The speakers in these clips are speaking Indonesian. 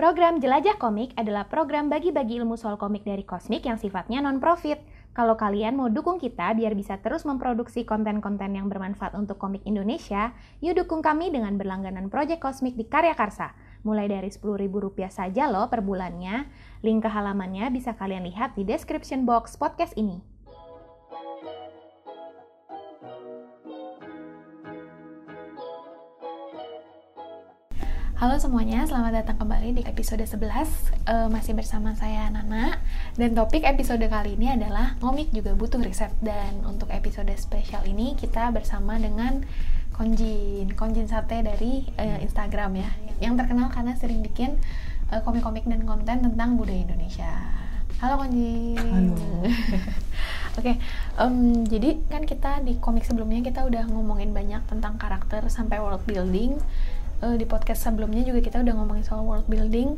Program Jelajah Komik adalah program bagi-bagi ilmu soal komik dari Kosmik yang sifatnya non-profit. Kalau kalian mau dukung kita biar bisa terus memproduksi konten-konten yang bermanfaat untuk komik Indonesia, yuk dukung kami dengan berlangganan Project Kosmik di Karya Karsa. Mulai dari Rp10.000 saja loh per bulannya. Link ke halamannya bisa kalian lihat di description box podcast ini. Halo semuanya, selamat datang kembali di episode 11 uh, Masih bersama saya Nana. Dan topik episode kali ini adalah Ngomik juga butuh riset. Dan untuk episode spesial ini kita bersama dengan Konjin. Konjin Sate dari uh, Instagram ya. Yang terkenal karena sering bikin uh, komik-komik dan konten tentang budaya Indonesia. Halo Konjin. Halo. Oke, okay, um, jadi kan kita di komik sebelumnya kita udah ngomongin banyak tentang karakter sampai world building uh, di podcast sebelumnya juga kita udah ngomongin soal world building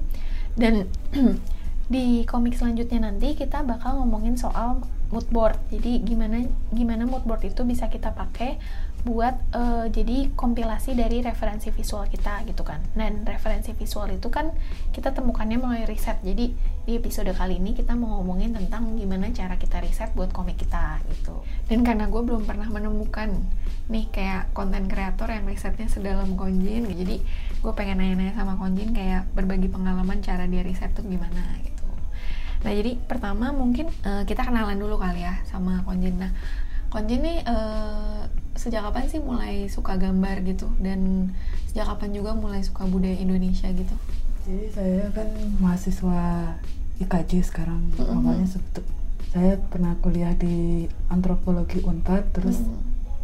dan di komik selanjutnya nanti kita bakal ngomongin soal mood board. Jadi gimana gimana mood board itu bisa kita pakai buat uh, jadi kompilasi dari referensi visual kita gitu kan. Dan referensi visual itu kan kita temukannya melalui riset. Jadi di episode kali ini kita mau ngomongin tentang gimana cara kita riset buat komik kita gitu. Dan karena gue belum pernah menemukan nih kayak konten kreator yang risetnya sedalam Konjin, jadi gue pengen nanya-nanya sama Konjin kayak berbagi pengalaman cara dia riset tuh gimana gitu. Nah jadi pertama mungkin uh, kita kenalan dulu kali ya sama Konjin. Nah Konjin nih uh, sejak kapan sih mulai suka gambar gitu dan sejak kapan juga mulai suka budaya Indonesia gitu? Jadi saya kan mahasiswa IKJ sekarang. Mm -hmm. Awalnya saya pernah kuliah di antropologi Unpad terus mm -hmm.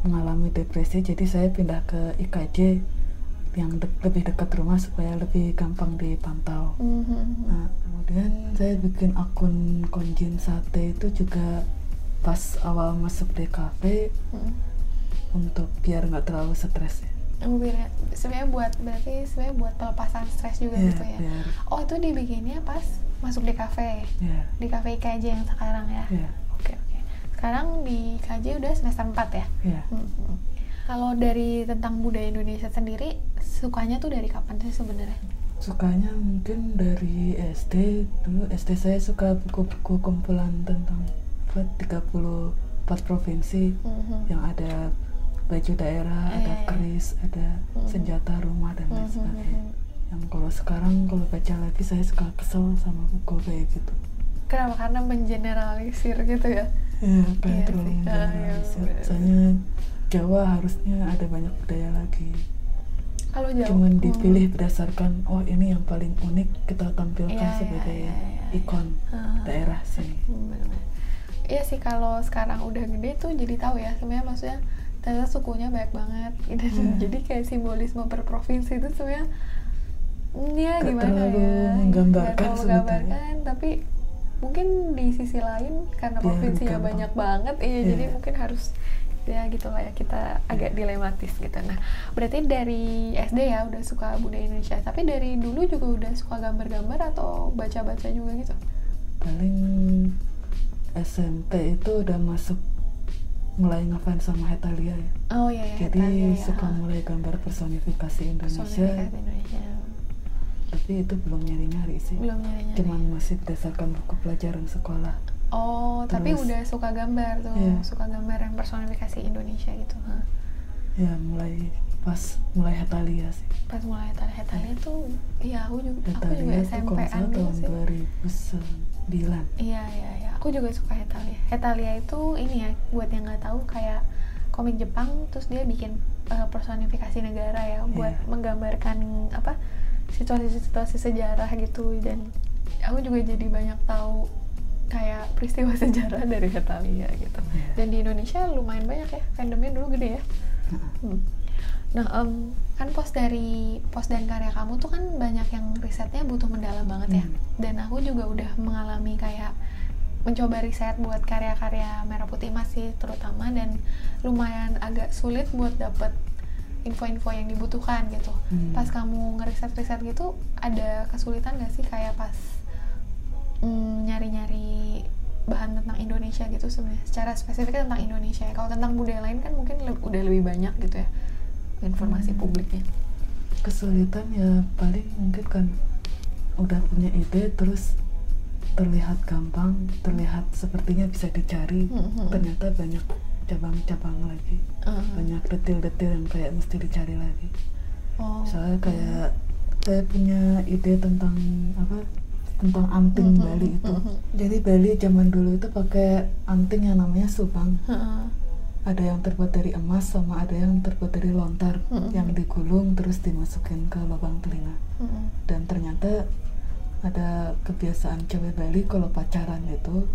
mengalami depresi jadi saya pindah ke IKJ yang de lebih dekat rumah supaya lebih gampang dipantau. Mm -hmm. Nah, kemudian saya bikin akun konjin sate itu juga pas awal masuk DKV hmm. Untuk biar nggak terlalu stres ya. Sebenarnya buat berarti sebenarnya buat pelepasan stres juga yeah, gitu ya. Yeah. Oh itu dibikinnya pas masuk di kafe, yeah. di kafe IKJ yang sekarang ya. Yeah. Oke oke. Sekarang di IKJ udah semester 4 ya. Yeah. Hmm, hmm. Kalau dari tentang budaya Indonesia sendiri, sukanya tuh dari kapan sih sebenarnya? Sukanya mungkin dari SD dulu SD saya suka buku-buku kumpulan tentang 34 provinsi mm-hmm. yang ada baju daerah, eh, ada keris, ada mm-hmm. senjata rumah dan lain mm-hmm. sebagainya. Yang kalau sekarang kalau baca lagi saya suka kesel sama buku kayak gitu. Kenapa? Karena mengeneralisir gitu ya? Iya, kayak iya terlalu ah, iya, mengeneralisir. Ah, Soalnya Jawa harusnya ada banyak budaya lagi. Kalau Jawa, cuman hmm. dipilih hmm. berdasarkan oh ini yang paling unik kita tampilkan iya, iya sebagai iya, iya, iya, ikon uh, daerah sini. Hmm, iya sih kalau sekarang udah gede tuh jadi tahu ya sebenarnya maksudnya ternyata sukunya banyak banget gitu. Hmm. jadi kayak simbolisme per provinsi itu sebenarnya mm, ya Gak gimana ya menggambarkan, menggambarkan tapi mungkin di sisi lain karena provinsinya banyak banget iya yeah. jadi mungkin harus ya gitu lah ya kita agak dilematis gitu nah berarti dari SD ya udah suka budaya Indonesia tapi dari dulu juga udah suka gambar-gambar atau baca-baca juga gitu paling SMP itu udah masuk mulai ngefans sama Hetalia ya. Oh iya, iya Jadi Hetalia, ya. suka mulai gambar personifikasi Indonesia. Personifikasi Indonesia. Tapi itu belum nyari-nyari sih. Belum nyari-nyari. Cuman masih berdasarkan buku pelajaran sekolah. Oh, Terus, tapi udah suka gambar tuh, yeah. suka gambar yang personifikasi Indonesia gitu. Huh? Ya, mulai pas mulai Hetalia sih. Pas mulai Hetalia, Hetalia tuh, iya aku juga, Hetalia aku juga SMP-an dulu sih. 2009 Iya iya iya. Aku juga suka Hetalia. Hetalia itu ini ya buat yang nggak tahu kayak komik Jepang terus dia bikin uh, personifikasi negara ya buat yeah. menggambarkan apa situasi-situasi sejarah gitu dan aku juga jadi banyak tahu kayak peristiwa sejarah dari Hetalia gitu. Yeah. Dan di Indonesia lumayan banyak ya fandomnya dulu gede ya. Hmm. Nah, um, kan post dari post dan karya kamu tuh kan banyak yang risetnya butuh mendalam banget ya. Hmm. Dan aku juga udah mengalami kayak mencoba riset buat karya-karya merah putih masih terutama dan lumayan agak sulit buat dapet info-info yang dibutuhkan gitu. Hmm. Pas kamu ngeriset-riset gitu, ada kesulitan gak sih kayak pas mm, nyari-nyari bahan tentang Indonesia gitu sebenarnya secara spesifik tentang Indonesia ya. Kalau tentang budaya lain kan mungkin le udah lebih banyak gitu ya informasi hmm. publiknya kesulitan ya paling mungkin kan udah punya ide terus terlihat gampang terlihat sepertinya bisa dicari Mhm. ternyata banyak cabang-cabang lagi Uh, banyak detil-detil yang kayak mesti dicari lagi oh. soalnya kayak saya punya ide tentang apa tentang anting Mhm, Bali itu mhm. jadi Bali zaman dulu itu pakai anting yang namanya subang Heeh. Ada yang terbuat dari emas sama ada yang terbuat dari lontar Mhm. yang digulung terus dimasukin ke lubang telinga Heeh. dan ternyata ada kebiasaan cewek Bali kalau pacaran itu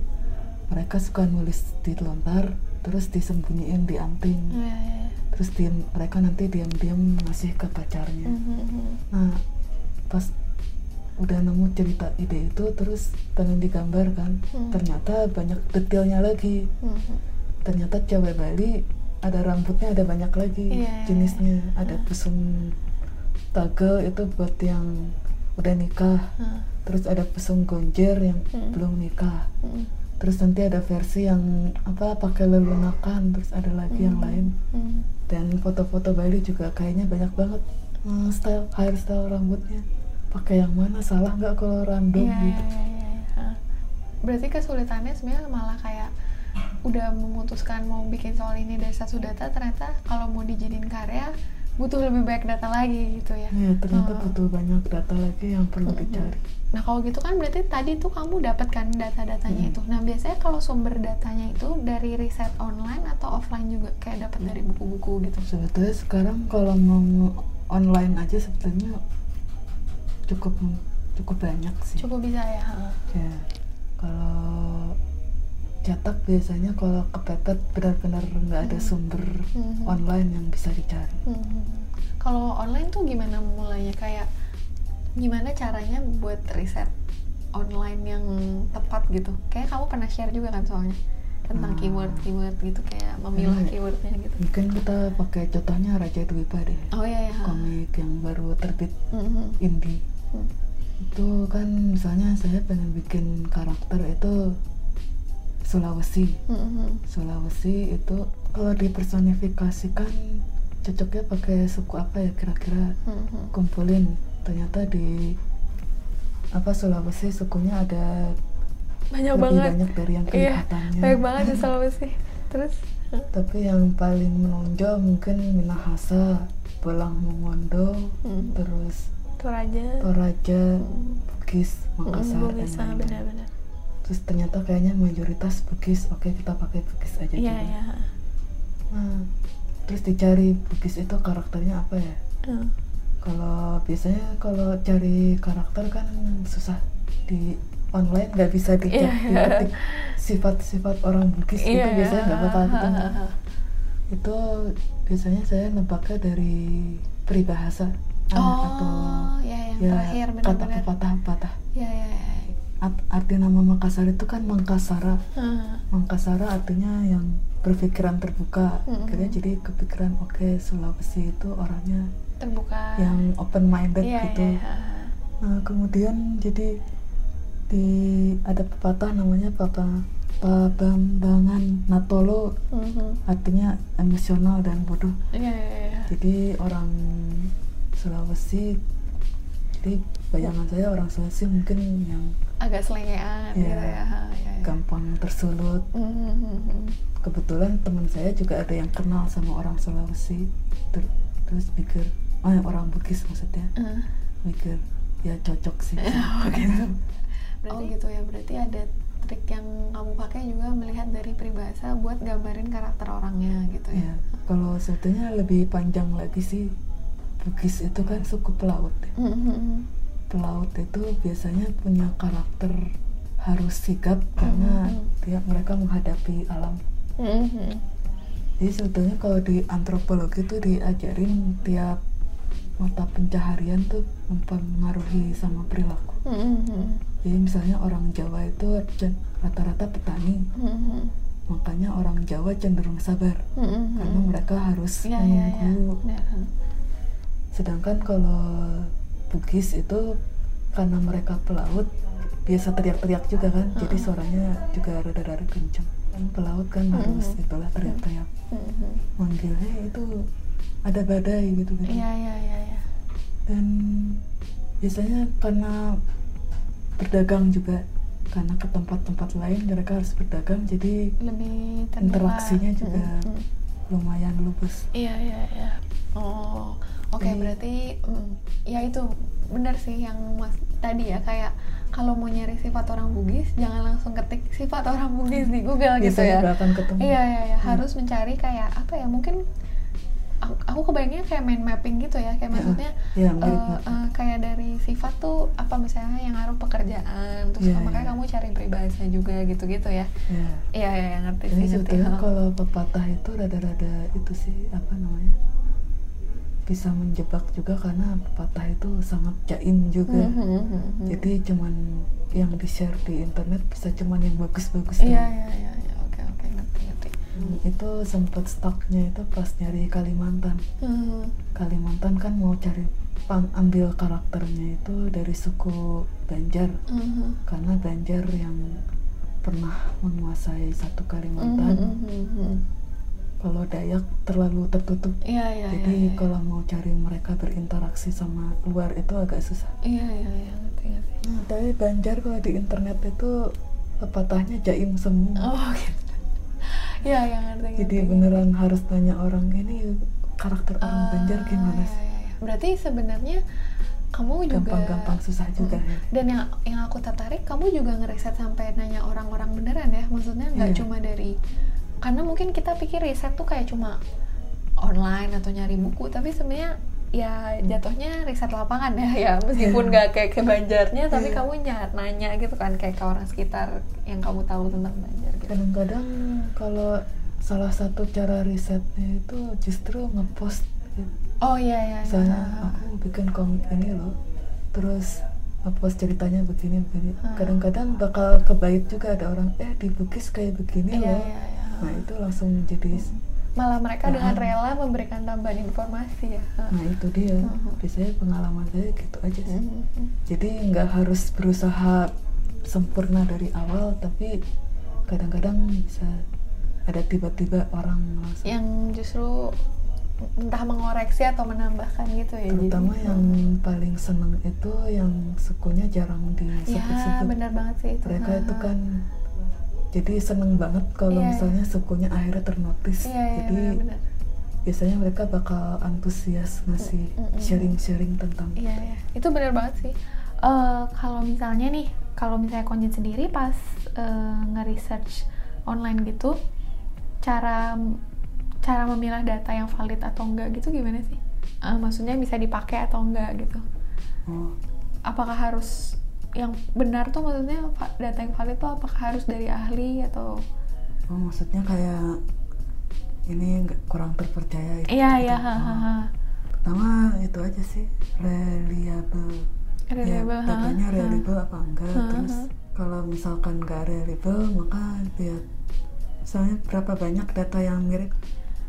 mereka suka nulis di lontar terus disembunyiin di anting Iya, iya, iya. terus dia, mereka nanti diam-diam ngasih ke pacarnya Mhm. nah pas udah nemu cerita ide itu terus pengen digambar kan Hmm. ternyata banyak detailnya lagi Mhm. Ternyata cewek Bali ada rambutnya ada banyak lagi iya, jenisnya ada pusung tagel itu buat yang udah nikah Heeh. terus ada pusung gonjer yang Hmm. belum nikah Mhm. terus nanti ada versi yang apa pakai lelunakan terus ada lagi yang Mhm. lain Mhm. dan foto-foto Bali juga kayaknya banyak banget Hmm, style hairstyle rambutnya pakai yang mana salah nggak kalau random Iya, gitu iya, iya. Hah. Berarti kesulitannya sebenarnya malah kayak udah memutuskan mau bikin soal ini dari satu data ternyata kalau mau dijadiin karya butuh lebih banyak data lagi gitu ya. ya ternyata Heeh. butuh banyak data lagi yang perlu Mhm. dicari Nah kalau gitu kan berarti tadi tuh kamu dapat kan data-datanya Hmm. itu. Nah biasanya kalau sumber datanya itu dari riset online atau offline juga kayak dapat dari buku-buku gitu. sebetulnya sekarang kalau mau online aja sebetulnya cukup cukup banyak sih Cukup bisa ya. ya kalau cetak biasanya kalau kepepet benar-benar nggak ada Hmm. sumber Mhm. online yang bisa dicari Hmm. Kalau online tuh gimana mulainya kayak gimana caranya buat riset online yang tepat gitu? Kayak kamu pernah share juga kan soalnya tentang Hmm. keyword keyword gitu kayak memilah Hmm. keywordnya gitu. mungkin kita pakai contohnya Raja Dwipa deh Oh iya ya. komik yang baru terbit Mhm. indie Hmm. itu kan misalnya saya pengen bikin karakter itu Sulawesi Mhm. Sulawesi itu kalau dipersonifikasikan cocoknya pakai suku apa ya kira-kira Mhm. kumpulin ternyata di apa Sulawesi sukunya ada Banyak lebih banget. banyak dari yang Iya, kelihatannya banyak banget di Sulawesi. Terus? tapi yang paling menonjol mungkin Minahasa Belang Mongondo Hmm. terus Toraja. Toraja Hmm. Bugis Makassar Hmm, Bugis, benar-benar. Terus ternyata kayaknya mayoritas Bugis oke kita pakai Bugis aja Iya, juga iya. Nah, terus dicari Bugis itu karakternya apa ya Hmm. kalau biasanya kalau cari karakter kan susah di online nggak bisa dicek Iya. diketik sifat-sifat orang Bugis itu Iya, biasanya nggak bakal ketemu itu biasanya saya nebaknya dari peribahasa ah, Oh, atau ya yang ya terakhir kata benar-benar. pepatah-pepatah Ya, ya, ya. Art- arti nama Makassar itu kan Mangkasara Hmm. Mangkasara artinya yang berpikiran terbuka. Akhirnya jadi kepikiran oke Sulawesi itu orangnya Terbuka. yang open minded Iya, gitu iya, ha, ha. Nah, kemudian jadi di ada pepatah namanya Papa Pabambangan Natolo Mhm. artinya emosional dan bodoh. Iya, iya, iya. Jadi orang Sulawesi jadi bayangan saya orang Sulawesi mungkin yang Agak selengean Iya. gitu ya. ha, ya, ya. gampang tersulut. Mhm. Kebetulan teman saya juga ada yang kenal sama orang Sulawesi. Ter- terus mikir, oh yang orang Bugis maksudnya. Eh. Mikir ya cocok sih. Oh, gitu. Gitu. Oh gitu ya, berarti ada trik yang kamu pakai juga melihat dari peribahasa buat gambarin karakter orangnya gitu ya. Ya, kalau sebetulnya lebih panjang lagi sih Bugis itu kan suku pelaut. ya. Mhm. Pelaut itu biasanya punya karakter harus sigap karena Mhm. dia mereka menghadapi alam. Mhm. Jadi sebetulnya kalau di antropologi itu diajarin tiap mata pencaharian tuh mempengaruhi sama perilaku. Mhm. Jadi misalnya orang Jawa itu rata-rata petani, Mhm. makanya orang Jawa cenderung sabar Mhm. karena mereka harus Iya, iya, iya. menunggu Benar. Sedangkan kalau Bugis itu karena mereka pelaut biasa teriak-teriak juga kan, jadi Mm-mm. suaranya juga rada-rada kencang. Kan pelaut kan harus itulah teriak-teriak, Mhm. manggil hey itu ada badai gitu gitu. Iya, iya, iya, iya. Dan biasanya karena berdagang juga karena ke tempat-tempat lain mereka harus berdagang jadi lebih terbuka. interaksinya juga Hmm, hmm. lumayan luas Iya iya iya. Oh, oke Jadi- berarti mm, ya itu benar sih yang mas tadi ya kayak kalau mau nyari sifat orang Bugis jangan langsung ketik sifat orang Bugis di Google gitu biasanya ya. ketemu Iya iya iya Hmm. harus mencari kayak apa ya mungkin aku, kebayangnya kayak main mapping gitu ya kayak Ya, maksudnya ya, mapping. eh, kayak dari sifat tuh apa misalnya yang ngaruh pekerjaan terus Iya, makanya iya. kamu cari peribahasa juga gitu-gitu ya. ya. Iya iya iya, ngerti Jadi sih ngerti. kalau pepatah itu rada-rada itu sih apa namanya bisa menjebak juga karena pepatah itu sangat jaim juga. Hmm, hmm, hmm, hmm. Jadi cuman yang di share di internet bisa cuman yang bagus-bagus Iya iya iya iya oke oke ngerti ngerti. Hmm, Itu sempat stucknya itu pas nyari Kalimantan. Hmm. Kalimantan kan mau cari pang ambil karakternya itu dari suku Banjar Mhm. karena Banjar yang pernah menguasai satu Kalimantan. Mhm, mhm. Kalau Dayak terlalu tertutup. Iya iya Jadi iya. iya. kalau mau cari mereka berinteraksi sama luar itu agak susah. Iya iya iya ngerti ngerti. Nah, tapi Banjar kalau di internet itu pepatahnya jaim semua. Oh gitu. Iya iya ngerti ngerti. Jadi beneran harus tanya orang ini karakter orang Ah, Banjar gimana iya, sih? iya, iya. Berarti sebenarnya kamu juga Gampang-gampang susah juga ya. Dan yang yang aku tertarik, kamu juga ngeriset sampai nanya orang-orang beneran ya. Maksudnya nggak Iya. cuma dari karena mungkin kita pikir riset tuh kayak cuma online atau nyari buku, tapi sebenarnya ya jatuhnya riset lapangan ya ya meskipun Iya. nggak kayak ke Banjarnya tapi Iya. kamu ny- nanya gitu kan kayak ke orang sekitar yang kamu tahu tentang Banjar gitu. Kadang-kadang kalau salah satu cara risetnya itu justru ngepost gitu. Oh iya iya. iya. misalnya aku bikin komik ini loh terus ngepost ceritanya begini begini kadang-kadang bakal kebait juga ada orang eh di Bugis kayak begini Iya, loh iya, iya. Nah itu langsung jadi malah mereka dengan Paham. rela memberikan tambahan informasi ya. nah itu dia Mhm. biasanya pengalaman saya gitu aja sih Mhm. jadi nggak harus berusaha sempurna dari awal tapi kadang-kadang bisa ada tiba-tiba orang langsung Yang justru entah mengoreksi atau menambahkan gitu ya. terutama jadi. yang paling seneng itu yang sukunya jarang ya disebut-sebut benar banget sih itu. mereka itu kan jadi seneng banget kalau Iya, misalnya sukunya akhirnya ternotis Iya iya jadi benar-benar. biasanya mereka bakal antusias ngasih Mm, mm, mm. sharing-sharing tentang Iya iya itu benar banget sih. Eh kalau misalnya nih kalau misalnya konjen sendiri pas eh, nge-research online gitu cara cara memilah data yang valid atau enggak gitu gimana sih? Eh, maksudnya bisa dipakai atau enggak gitu? oh, apakah harus yang benar tuh maksudnya data yang valid tuh apakah harus dari ahli atau oh, maksudnya kayak ini kurang terpercaya gitu. iya iya gitu. ha, ha, Oh, ha. pertama itu aja sih reliable Reliable, ya, ha, datanya ha. reliable apa enggak Ha, terus ha. kalau misalkan nggak reliable maka lihat misalnya berapa banyak data yang mirip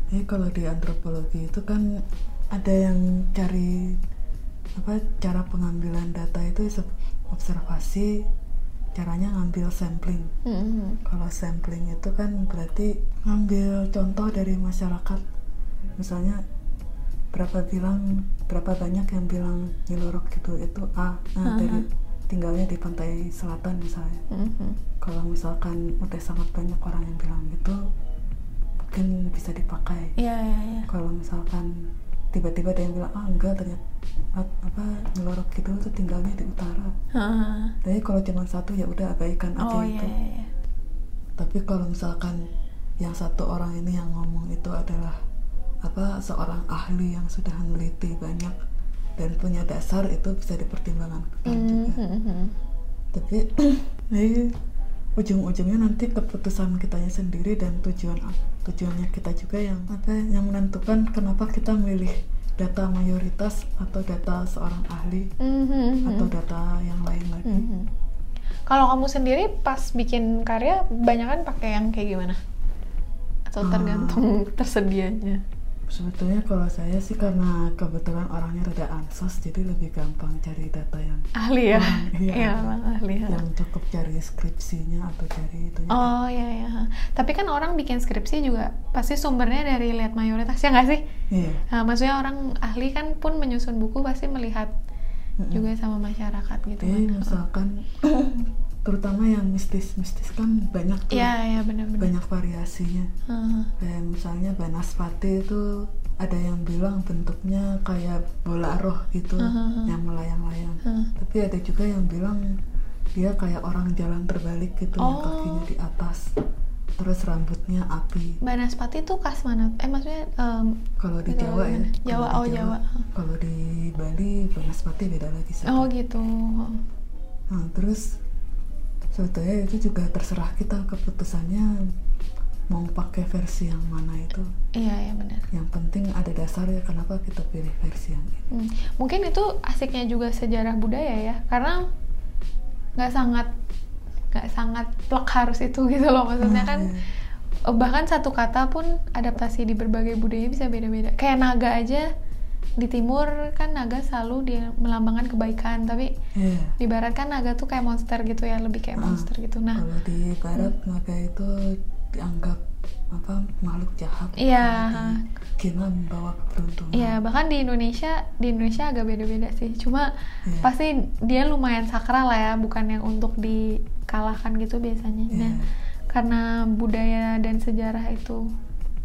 jadi kalau di antropologi itu kan ada yang cari apa cara pengambilan data itu observasi caranya ngambil sampling. Mm-mm. kalau sampling itu kan berarti ngambil contoh dari masyarakat. Misalnya berapa bilang berapa banyak yang bilang nyilorok gitu itu A. Nah dari tinggalnya di pantai selatan misalnya. Mhm. kalau misalkan udah sangat banyak orang yang bilang gitu mungkin bisa dipakai. Iya iya iya. Kalau misalkan tiba-tiba ada yang bilang ah enggak ternyata apa nyelorok gitu tuh tinggalnya di utara ha. tapi kalau cuma satu ya udah abaikan aja oh itu iya iya. tapi kalau misalkan yang satu orang ini yang ngomong itu adalah apa seorang ahli yang sudah meneliti banyak dan punya dasar itu bisa dipertimbangkan juga Mhm. tapi ini ujung-ujungnya nanti keputusan kitanya sendiri dan tujuan tujuannya kita juga yang apa yang menentukan kenapa kita milih data mayoritas atau data seorang ahli Mhm. atau data yang lain lagi Mhm. kalau kamu sendiri pas bikin karya banyak kan pakai yang kayak gimana atau Ah. tergantung tersedianya sebetulnya kalau saya sih karena kebetulan orangnya rada ansos jadi lebih gampang cari data yang ahli ya Hmm, iya. iya ahli ya. yang cukup cari skripsinya atau cari itu Oh iya iya. Tapi kan orang bikin skripsi juga pasti sumbernya dari lihat mayoritas ya nggak sih? iya Nah, maksudnya orang ahli kan pun menyusun buku pasti melihat Mm-mm. juga sama masyarakat gitu Jadi kan. misalkan terutama yang mistis-mistis kan banyak tuh Iya, iya benar-benar. banyak variasinya. Heeh. Kayak misalnya Banaspati itu ada yang bilang bentuknya kayak bola roh gitu Uh-huh. yang melayang-layang. Heeh. Tapi ada juga yang bilang dia kayak orang jalan terbalik gitu yang Oh. kakinya di atas. Terus rambutnya api. Banaspati tuh khas mana? Eh maksudnya em, Kalau di Itu Jawa ya. Jawa, kalau oh, di Jawa. Kalau di Bali Banaspati beda lagi sih. oh gitu. Nah, terus sebetulnya itu juga terserah kita keputusannya mau pakai versi yang mana itu. Iya, iya benar. Yang penting ada dasarnya kenapa kita pilih versi yang ini. Hmm. Mungkin itu asiknya juga sejarah budaya ya, karena nggak sangat nggak sangat plek harus itu gitu loh maksudnya Ah, kan iya. bahkan satu kata pun adaptasi di berbagai budaya bisa beda-beda kayak naga aja di timur kan naga selalu dia melambangkan kebaikan tapi Iya. di barat kan naga tuh kayak monster gitu ya lebih kayak Ah, monster gitu nah Kalau di barat naga itu dianggap apa makhluk jahat. Iya. Kina membawa keberuntungan. Iya, bahkan di Indonesia, di Indonesia agak beda-beda sih. Cuma Iya. pasti dia lumayan sakral lah ya, bukan yang untuk dikalahkan gitu biasanya. Iya. Nah, karena budaya dan sejarah itu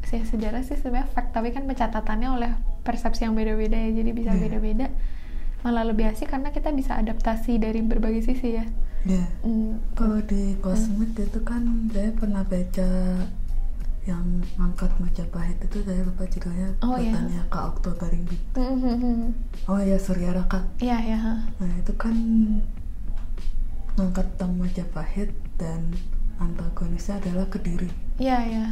sih sejarah sih sebenarnya fact, tapi kan pencatatannya oleh persepsi yang beda-beda ya, jadi bisa Iya. beda-beda. Malah lebih asik karena kita bisa adaptasi dari berbagai sisi ya. Iya. Hmm, Kalau di kosmik itu kan saya pernah baca yang angkat Majapahit itu saya lupa judulnya Oh, iya. katanya Kak Oktoberinggi. hmm, Oh ya Surya Raka. Iya, ya. Nah itu kan tentang Majapahit dan antagonisnya adalah Kediri. Iya, ya.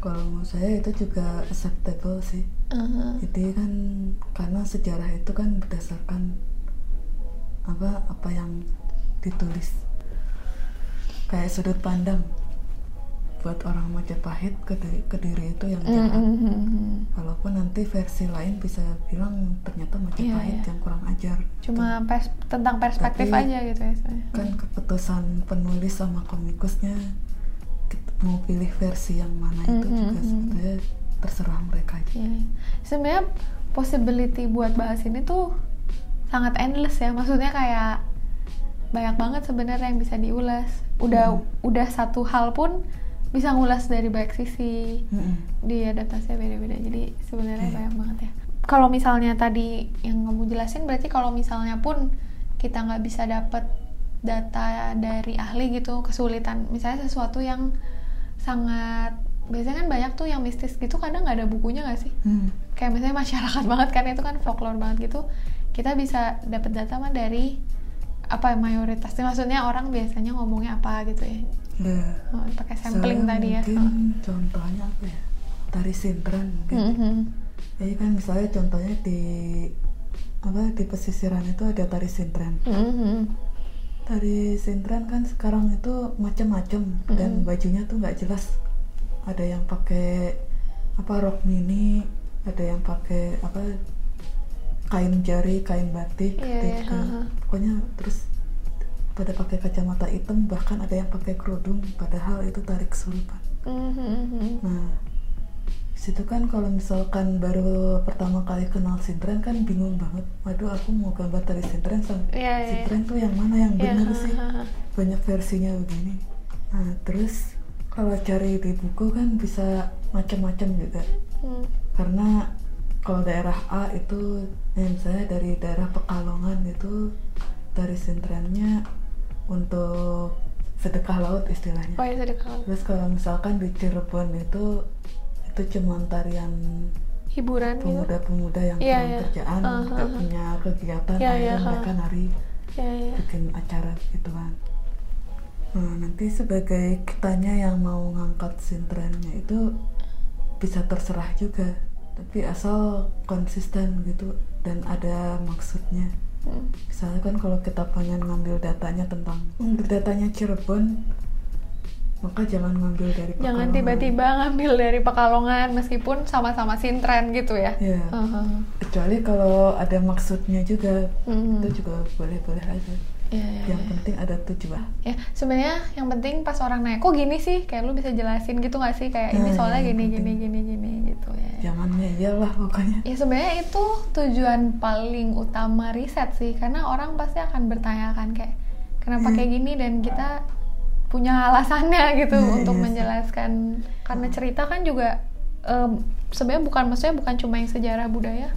Kalau menurut saya itu juga acceptable sih. Jadi kan karena sejarah itu kan berdasarkan apa apa yang ditulis kayak sudut pandang buat orang Majapahit kediri, kediri itu yang jahat. Hmm, Walaupun nanti versi lain bisa bilang ternyata Majapahit Iya, iya. yang kurang ajar. Cuma pers- tentang perspektif Tapi- aja gitu ya. kan keputusan penulis sama komikusnya mau pilih versi yang mana itu Mm, juga mm, mm. sebetulnya terserah mereka aja. Iya. Sebenarnya possibility buat bahas ini tuh sangat endless ya. Maksudnya kayak banyak banget sebenarnya yang bisa diulas. Udah Hmm. udah satu hal pun bisa ngulas dari banyak sisi. Mm-mm. Di adaptasinya beda-beda. Jadi sebenarnya Iya. banyak banget ya. Kalau misalnya tadi yang kamu jelasin berarti kalau misalnya pun kita nggak bisa dapet data dari ahli gitu kesulitan misalnya sesuatu yang sangat biasanya kan banyak tuh yang mistis gitu kadang nggak ada bukunya nggak sih Hmm. kayak misalnya masyarakat banget kan itu kan folklore banget gitu kita bisa dapat data mah dari apa mayoritasnya maksudnya orang biasanya ngomongnya apa gitu ya Ya, Oh, pakai sampling saya tadi ya Mungkin contohnya apa ya? Tari sintren mungkin. Mhm. Jadi kan misalnya contohnya di apa di pesisiran itu ada tari sintren. Mhm. Tari sintren kan sekarang itu macam-macam dan Mm-mm. bajunya tuh nggak jelas. Ada yang pakai apa rok mini, ada yang pakai apa kain jari, kain batik, iya, juga ha-ha. pokoknya terus pada pakai kacamata hitam bahkan ada yang pakai kerudung padahal itu tarik kesurupan. Mhm. Nah, situ kan kalau misalkan baru pertama kali kenal sintren kan bingung banget. Waduh, aku mau gambar tari sintren, sama iya, iya. sintren tuh yang mana yang Iya, bener sih? ha-ha. Banyak versinya begini. Nah, terus kalau cari di buku kan bisa macam-macam juga. Hmm. Karena kalau daerah A itu, eh, misalnya dari daerah Pekalongan itu tari sintrennya untuk sedekah laut istilahnya. oh ya sedekah Terus kalau misalkan di Cirebon itu itu cuma tarian hiburan gitu pemuda-pemuda yang kurang iya. kerjaan, Uh, nggak uh, uh. punya kegiatan, Iya, akhirnya uh. mereka nari ya ya bikin acara gitu kan. Nah nanti sebagai kitanya yang mau ngangkat sintrennya itu bisa terserah juga, tapi asal konsisten gitu dan ada maksudnya. Hmm. Misalnya kan kalau kita pengen ngambil datanya tentang ngambil datanya Cirebon, maka jangan ngambil dari jangan Pekalongan. tiba-tiba ngambil dari Pekalongan meskipun sama-sama sintren gitu ya Iya. Uh-huh. Kecuali kalau ada maksudnya juga, Mhm. itu juga boleh-boleh aja. Iya, iya, Yang iya. penting ada tujuan. ya sebenarnya yang penting pas orang nanya kok gini sih kayak lu bisa jelasin gitu nggak sih kayak ini Nah, soalnya gini gini gini gini gitu gitu ya zamannya iyalah pokoknya ya sebenarnya itu tujuan paling utama riset sih karena orang pasti akan bertanya kan kayak kenapa Hmm. kayak gini dan kita punya alasannya gitu untuk iya sih. menjelaskan karena cerita kan juga em, sebenarnya bukan maksudnya bukan cuma yang sejarah budaya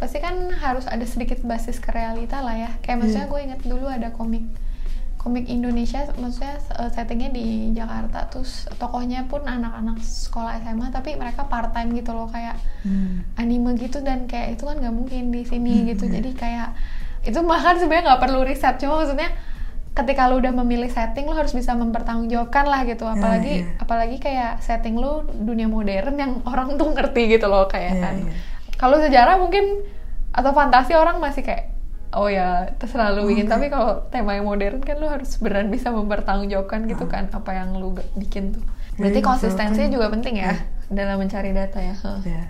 pasti kan harus ada sedikit basis ke realita lah ya kayak maksudnya Hmm. gue inget dulu ada komik komik Indonesia maksudnya eh, settingnya di Jakarta terus tokohnya pun anak-anak sekolah SMA tapi mereka part time gitu loh kayak Hmm. anime gitu dan kayak itu kan nggak mungkin di sini Hmm, gitu iya. jadi kayak itu bahkan sebenarnya nggak perlu riset cuma maksudnya ketika lu udah memilih setting lu harus bisa mempertanggungjawabkan lah gitu apalagi iya. apalagi kayak setting lu dunia modern yang orang tuh ngerti gitu loh kayak Iya, kan iya. Kalau sejarah mungkin atau fantasi orang masih kayak oh ya terserah lu bikin Oke. tapi kalau tema yang modern kan lu harus beneran bisa mempertanggungjawabkan gitu kan apa yang lu bikin tuh berarti Jadi konsistensinya misalkan- juga penting ya Iya. dalam mencari data ya Hah. ya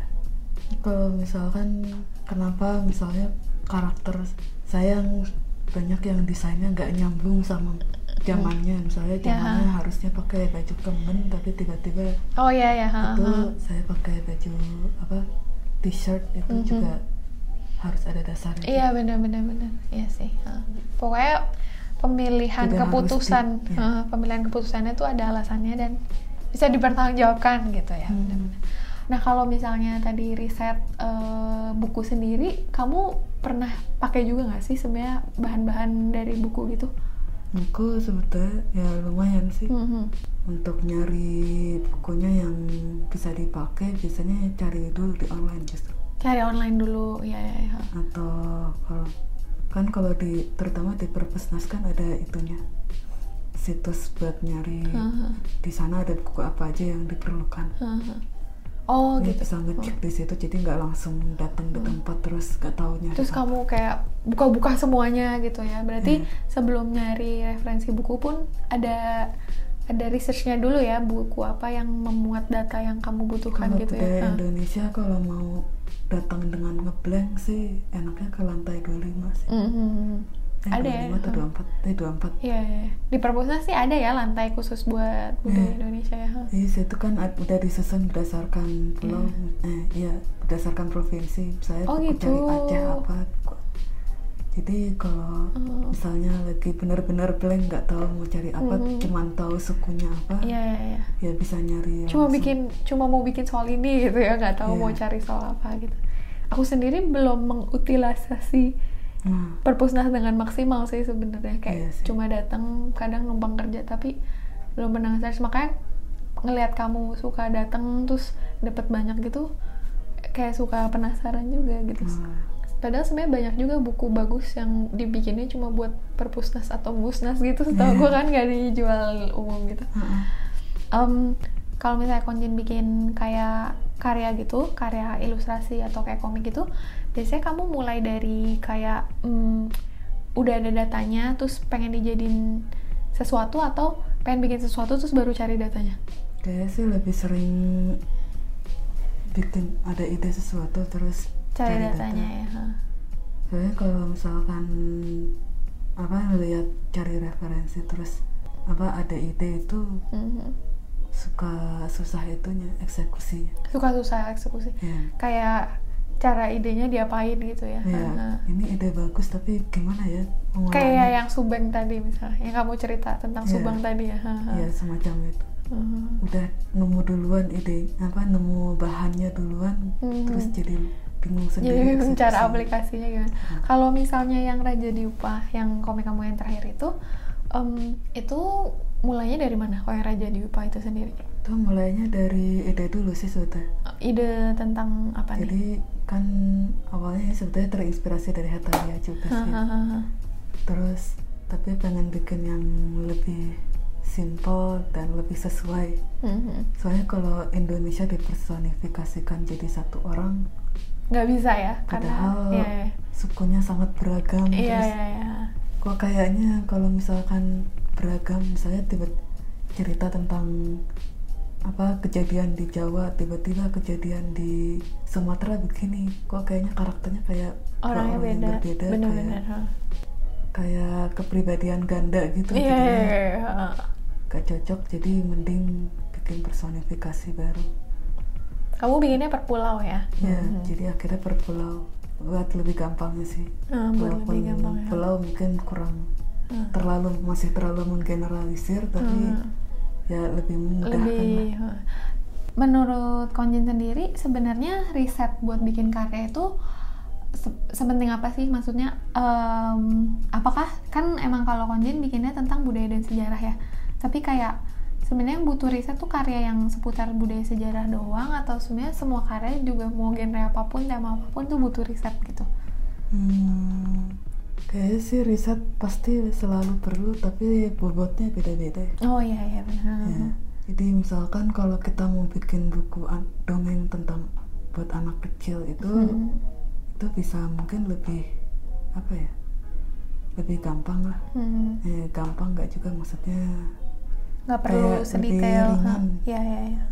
kalau misalkan kenapa misalnya karakter saya yang banyak yang desainnya nggak nyambung sama zamannya misalnya Ya. zamannya harusnya pakai baju kemben tapi tiba-tiba oh ya ya ha, itu ha. saya pakai baju apa t-shirt itu Mhm. juga harus ada dasarnya Iya benar benar. Iya sih. Heeh. Pokoknya pemilihan Tidak keputusan, di- ya. heeh, pemilihan keputusannya itu ada alasannya dan bisa dipertanggungjawabkan gitu ya. Hmm. benar-benar. Nah kalau misalnya tadi riset eh, buku sendiri, kamu pernah pakai juga nggak sih sebenarnya bahan-bahan dari buku gitu? Buku sebetulnya ya lumayan sih Mhm. untuk nyari bukunya yang bisa dipakai biasanya cari dulu di online justru Cari online dulu, ya ya. ya. atau kalau kan kalau di terutama di Perpusnas kan ada itunya situs buat nyari Heeh. di sana ada buku apa aja yang diperlukan Heeh. Oh Ini gitu. bisa ngecek di situ jadi nggak langsung datang di tempat terus nggak tahu nyari Terus apa. kamu kayak buka-buka semuanya gitu ya. Berarti Hmm. sebelum nyari referensi buku pun ada ada researchnya dulu ya buku apa yang memuat data yang kamu butuhkan kalau gitu ya. Indonesia kalau mau datang dengan ngeblank sih enaknya ke lantai 25 sih Mhm. eh, Ada ya. 25 atau Hah. 24 eh 24 Iya, iya. di Perpusnas sih ada ya lantai khusus buat budaya Iya. Indonesia ya. Iya, itu kan udah disusun berdasarkan pulau, eh iya berdasarkan provinsi. Saya Oh, gitu. cari Aceh apa. Jadi kalau Oh. misalnya lagi benar-benar blank nggak tahu mau cari apa, Mhm. cuman tahu sukunya apa, Iya, iya, iya. ya bisa nyari. Cuma langsung. bikin cuma mau bikin soal ini gitu ya, nggak tahu Iya. mau cari soal apa gitu. Aku sendiri belum mengutilisasi Nah, perpusnas dengan maksimal sih sebenarnya kayak Iya sih. cuma datang kadang numpang kerja tapi belum pernah search makanya ngelihat kamu suka datang terus dapat banyak gitu kayak suka penasaran juga gitu nah, padahal sebenarnya banyak juga buku bagus yang dibikinnya cuma buat perpusnas atau musnas gitu setahu Iya. gue kan nggak dijual umum gitu. Em, kalau misalnya Konjin bikin kayak karya gitu, karya ilustrasi atau kayak komik gitu, biasanya kamu mulai dari kayak mm, udah ada datanya, terus pengen dijadiin sesuatu atau pengen bikin sesuatu terus baru cari datanya. Kayaknya sih lebih sering bikin ada ide sesuatu terus Cari, data. datanya ya. Soalnya kalau misalkan apa lihat cari referensi terus apa ada ide itu Mhm. suka susah itunya eksekusinya Suka susah eksekusi. ya Kayak cara idenya diapain gitu ya. ya Ha, ha. ini ide bagus tapi gimana ya? Kayak yang Subang tadi misalnya, yang kamu cerita tentang Iya. Subang tadi ya. ya semacam itu Mhm. udah nemu duluan ide apa nemu bahannya duluan Mhm. terus jadi bingung Jadi sendiri bingung cara aplikasinya gimana. Hmm. Kalau misalnya yang Raja Diupah, yang komik kamu yang terakhir itu, em, itu mulainya dari mana? Kalau yang Raja Diupah itu sendiri? itu mulainya dari ide dulu sih sebetulnya Ide tentang apa nih? jadi kan awalnya sebetulnya terinspirasi dari Hatalia juga sih terus tapi pengen bikin yang lebih simple dan lebih sesuai Mhm. soalnya kalau Indonesia dipersonifikasikan jadi satu orang Nggak bisa ya? Karena padahal iya, iya. sukunya sangat beragam Iya, terus iya, iya. kok kayaknya kalau misalkan beragam misalnya tiba cerita tentang apa kejadian di Jawa tiba-tiba kejadian di Sumatera begini kok kayaknya karakternya kayak Orangnya orang yang beda, berbeda bener-bener. kayak, ha. kayak kepribadian ganda gitu jadinya iya, iya, ha. gak cocok jadi mending bikin personifikasi baru kamu bikinnya per pulau ya ya Hmm. jadi akhirnya per pulau buat lebih gampangnya sih Ah, buat Walaupun lebih gampang ya. pulau mungkin kurang Ah. terlalu masih terlalu menggeneralisir tapi Hmm. ya lebih lah. lebih uh, menurut Konjin sendiri sebenarnya riset buat bikin karya itu se- sepenting apa sih maksudnya em, apakah kan emang kalau Konjin bikinnya tentang budaya dan sejarah ya tapi kayak sebenarnya yang butuh riset tuh karya yang seputar budaya sejarah doang atau sebenarnya semua karya juga mau genre apa pun tema apa pun tuh butuh riset gitu Hmm, kayaknya sih riset pasti selalu perlu tapi bobotnya beda-beda ya. oh iya iya benar Ya, Jadi misalkan kalau kita mau bikin buku dongeng tentang buat anak kecil itu Hmm. itu bisa mungkin lebih apa ya lebih gampang lah. Hmm. Eh, gampang nggak juga maksudnya nggak perlu Kayak sedetail iya iya iya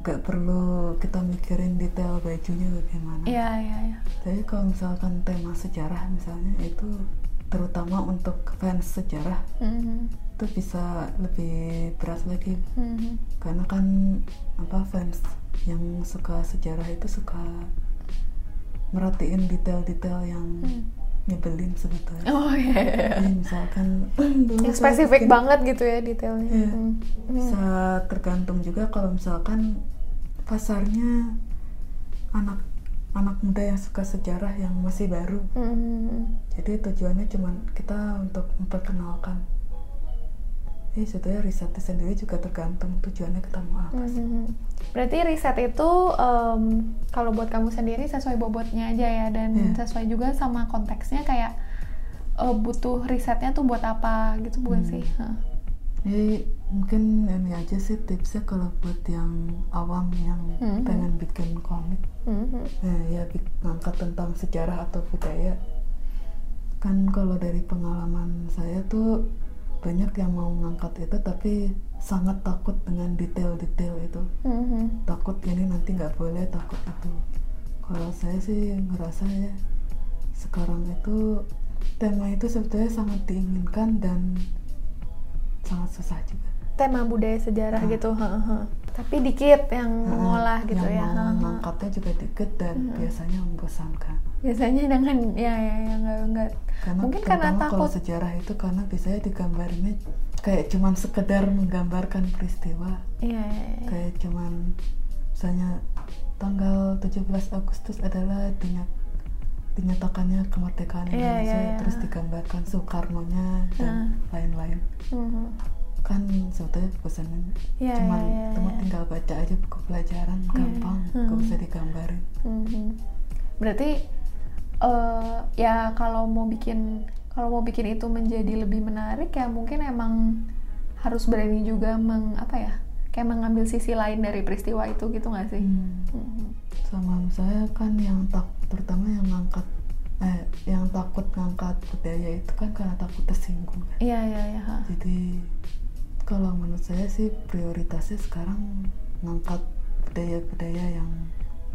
nggak perlu kita mikirin detail bajunya bagaimana. iya iya iya Tapi kalau misalkan tema sejarah misalnya itu terutama untuk fans sejarah Mhm. itu bisa lebih berat lagi Mhm. karena kan apa fans yang suka sejarah itu suka merhatiin detail-detail yang Hmm. Nyebelin sebetulnya. Oh iya. iya, iya. Jadi misalkan Yang spesifik bikin- banget gitu ya detailnya. Iya. Hmm. bisa tergantung juga kalau misalkan pasarnya anak anak muda yang suka sejarah yang masih baru. Hmm. Jadi tujuannya cuma kita untuk memperkenalkan. Eh sebetulnya risetnya sendiri juga tergantung tujuannya kita mau apa. sih. Mhm. Berarti riset itu em, kalau buat kamu sendiri sesuai bobotnya aja ya dan Iya. sesuai juga sama konteksnya kayak eh, butuh risetnya tuh buat apa gitu bukan Hmm. sih? Hah. Jadi mungkin ini aja sih tipsnya kalau buat yang awam yang Mhm. pengen bikin komik, Mhm. nah, ya bik- ngangkat tentang sejarah atau budaya. Kan kalau dari pengalaman saya tuh banyak yang mau ngangkat itu tapi sangat takut dengan detail-detail itu. Mhm. Takut ini nanti nggak boleh, takut itu. Kalau saya sih ngerasa ya sekarang itu tema itu sebetulnya sangat diinginkan dan sangat susah juga. Tema budaya sejarah Ah. gitu. ha, ha. Tapi dikit yang mengolah Heeh, gitu yang ya. mau ha, ha. ngangkatnya juga dikit dan Hmm. biasanya membosankan. Biasanya dengan ya ya ya nggak nggak Karena mungkin karena terutama kalau takut. sejarah itu karena biasanya digambarinnya kayak cuman sekedar menggambarkan peristiwa, Iya iya. iya. kayak cuman misalnya tanggal 17 Agustus adalah dinyat dinyatakannya kemerdekaan Iya, Indonesia iya, iya. terus digambarkan Soekarno-nya dan lain-lain. Mhm. Kan sebetulnya bosanan Iya, cuman iya, iya, cuma iya. tinggal baca aja buku pelajaran gampang, iya. nggak Hmm. usah digambarin. Mhm. Berarti eh ya kalau mau bikin kalau mau bikin itu menjadi lebih menarik ya mungkin emang harus berani juga meng apa ya kayak mengambil sisi lain dari peristiwa itu gitu nggak sih? Hmm. Mhm. sama saya kan yang tak terutama yang ngangkat eh yang takut ngangkat budaya itu kan karena takut tersinggung kan. Iya iya iya. jadi kalau menurut saya sih prioritasnya sekarang ngangkat budaya-budaya yang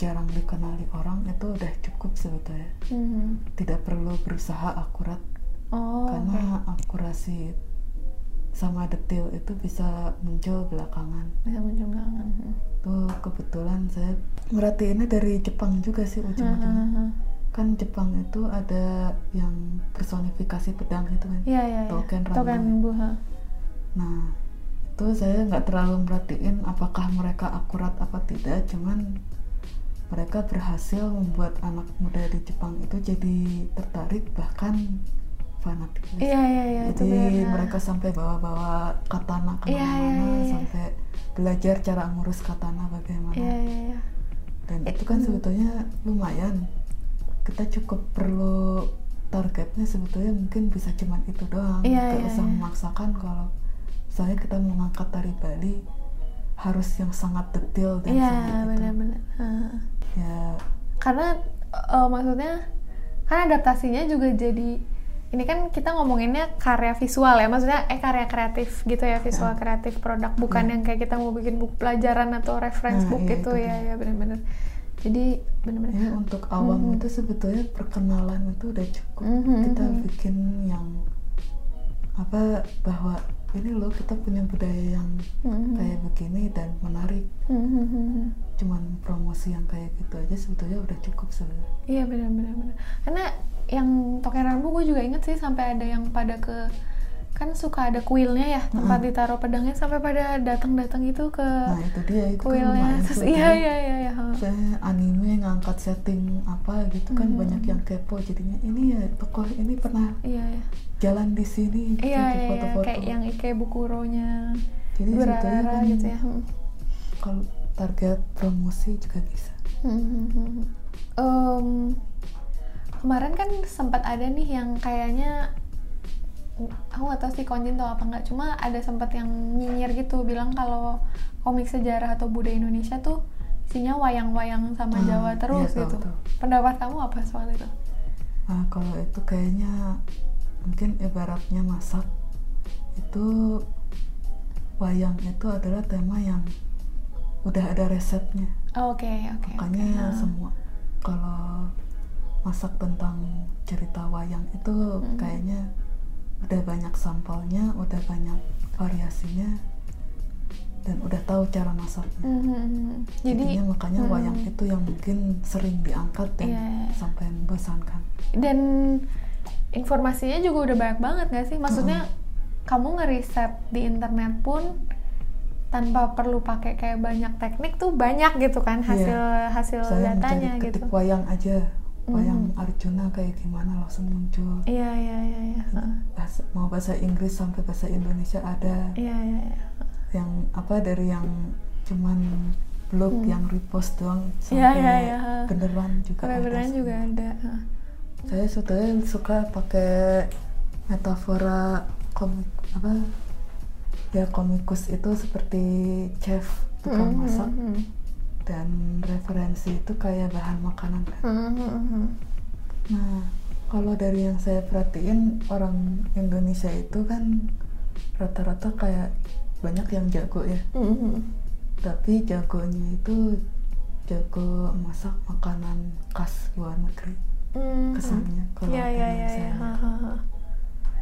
jarang dikenali orang itu udah cukup sebetulnya Mhm. tidak perlu berusaha akurat Oh. karena akurasi sama detail itu bisa muncul belakangan bisa muncul belakangan. Mhm. tuh kebetulan saya merhatiinnya dari Jepang juga sih ujung-ujungnya Hahaha. kan Jepang itu ada yang personifikasi pedang itu kan Iya iya. iya. Token Ranma. Token buha. nah itu saya nggak terlalu merhatiin apakah mereka akurat apa tidak cuman mereka berhasil membuat anak muda di Jepang itu jadi tertarik bahkan fanatik Iya iya iya. jadi mereka sampai bawa-bawa katana Iya, ke mana-mana iya, iya, iya. sampai belajar cara ngurus katana bagaimana Iya iya iya. dan itu kan sebetulnya lumayan kita cukup perlu targetnya sebetulnya mungkin bisa cuman itu doang Iya, Nggak iya, usah iya. memaksakan kalau saya kita mau ngangkat tari Bali harus yang sangat detail dan Iya sangat itu benar-benar. Ya karena eh, maksudnya kan adaptasinya juga jadi ini kan kita ngomonginnya karya visual ya maksudnya eh karya kreatif gitu ya visual Ya. kreatif produk bukan Ya. yang kayak kita mau bikin buku pelajaran atau reference Nah, book iya, gitu itu ya ya benar-benar jadi benar-benar ya untuk awam Mhm. itu sebetulnya perkenalan itu udah cukup Mhm, kita mhm. bikin yang apa bahwa ini loh kita punya budaya yang Hmm. kayak begini dan menarik Hmm, hmm, hmm, hmm. cuman promosi yang kayak gitu aja sebetulnya udah cukup sebenarnya Iya benar-benar benar. Karena yang Token Rambu gue juga inget sih sampai ada yang pada ke kan suka ada kuilnya ya tempat ditaruh pedangnya sampai pada datang-datang itu ke nah itu dia itu kan kuilnya. lumayan Terus tuh, iya iya iya iya. ha. saya anime ngangkat setting apa gitu kan Hmm. banyak yang kepo jadinya ini ya tokoh ini pernah Iya iya. Jalan di sini gitu, Iya di iya, iya. foto-foto kayak yang Ikebukuronya jadi sebetulnya kan gitu ya. Hmm. kalau target promosi juga bisa Hmm. Em, kemarin kan sempat ada nih yang kayaknya aku nggak tahu sih konjin tau apa nggak cuma ada sempat yang nyinyir gitu bilang kalau komik sejarah atau budaya Indonesia tuh isinya wayang-wayang sama Ah, Jawa terus iya, tahu, gitu tahu. pendapat kamu apa soal itu Nah, kalau itu kayaknya mungkin ibaratnya masak itu wayang itu adalah tema yang udah ada resepnya. oke oke Makanya oke. Ah. semua kalau masak tentang cerita wayang itu Hmm. kayaknya udah banyak sampelnya, udah banyak variasinya dan udah tahu cara masaknya. Hmm, hmm, hmm. jadi Jadinya makanya hmm. wayang itu yang mungkin sering diangkat dan iya. sampai membosankan. dan informasinya juga udah banyak banget gak sih maksudnya kamu ngeriset di internet pun tanpa perlu pakai kayak banyak teknik tuh banyak gitu kan hasil hasil saya datanya gitu ketik wayang aja wayang Mhm. Arjuna kayak gimana langsung muncul iya iya iya iya mau bahasa Inggris sampai bahasa Indonesia ada iya iya iya yang apa dari yang cuman blog yang repost doang Hmm. Iya, sampai iya, iya. beneran juga ada beneran semua. juga ada. Saya sebetulnya suka pakai metafora komik apa ya komikus itu seperti chef tukang Mhm, masak mhm, dan referensi itu kayak bahan makanan kan. mhm, mhm. Nah, kalau dari yang saya perhatiin orang Indonesia itu kan rata-rata kayak banyak yang jago ya. Mhm. Tapi jagonya itu jago masak makanan khas luar negeri. Mhm. Kesannya kalau saya iya. lihat. Hahaha.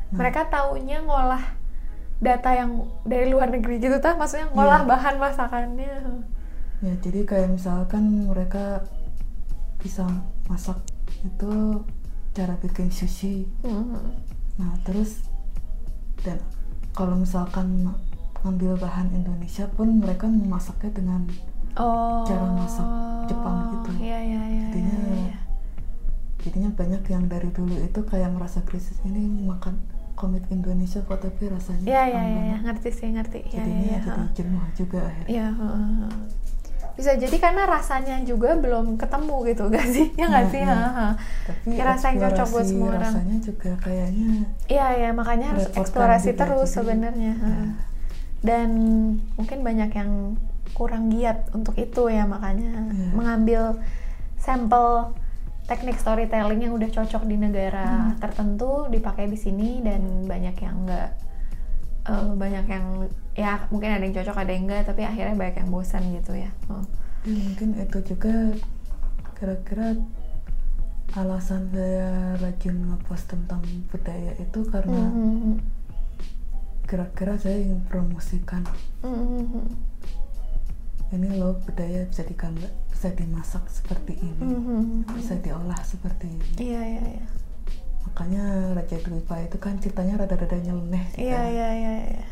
Nah, Mereka taunya ngolah data yang dari luar negeri gitu tah maksudnya ngolah Iya. bahan masakannya. Ya, jadi kayak misalkan mereka bisa masak itu cara bikin sushi. Mhm. Nah, terus dan kalau misalkan ngambil bahan Indonesia pun mereka memasaknya dengan Oh. Cara masak Jepang gitu. Iya iya iya. Jadinya iya, iya. Jadinya banyak yang dari dulu itu kayak merasa krisis ini makan komik Indonesia kok tapi rasanya Iya iya kurang iya, iya, banget. ngerti sih ngerti. Iya Jadinya iya iya. jadi jenuh juga akhirnya. Ha. Bisa jadi karena rasanya juga belum ketemu gitu gak sih? Ya nggak Nah, sih? iya. Ha, ha. Tapi Ya, rasa yang cocok buat semua orang. rasanya juga kayaknya Iya iya makanya harus eksplorasi terus sebenarnya. ya. Dan mungkin banyak yang kurang giat untuk itu ya makanya Iya. mengambil sampel teknik storytelling yang udah cocok di negara Hmm. tertentu dipakai di sini dan banyak yang enggak eh, banyak yang ya mungkin ada yang cocok ada yang enggak tapi akhirnya banyak yang bosan gitu ya. Oh. Ya, mungkin itu juga kira-kira alasan saya rajin ngepost tentang budaya itu karena Mhm. kira-kira saya ingin promosikan Mhm. Ini loh budaya bisa digambar bisa dimasak seperti ini Mhm. bisa diolah seperti ini Iya iya iya. makanya Raja Dwipa itu kan ceritanya rada-rada nyeleneh Iya kan. iya iya iya.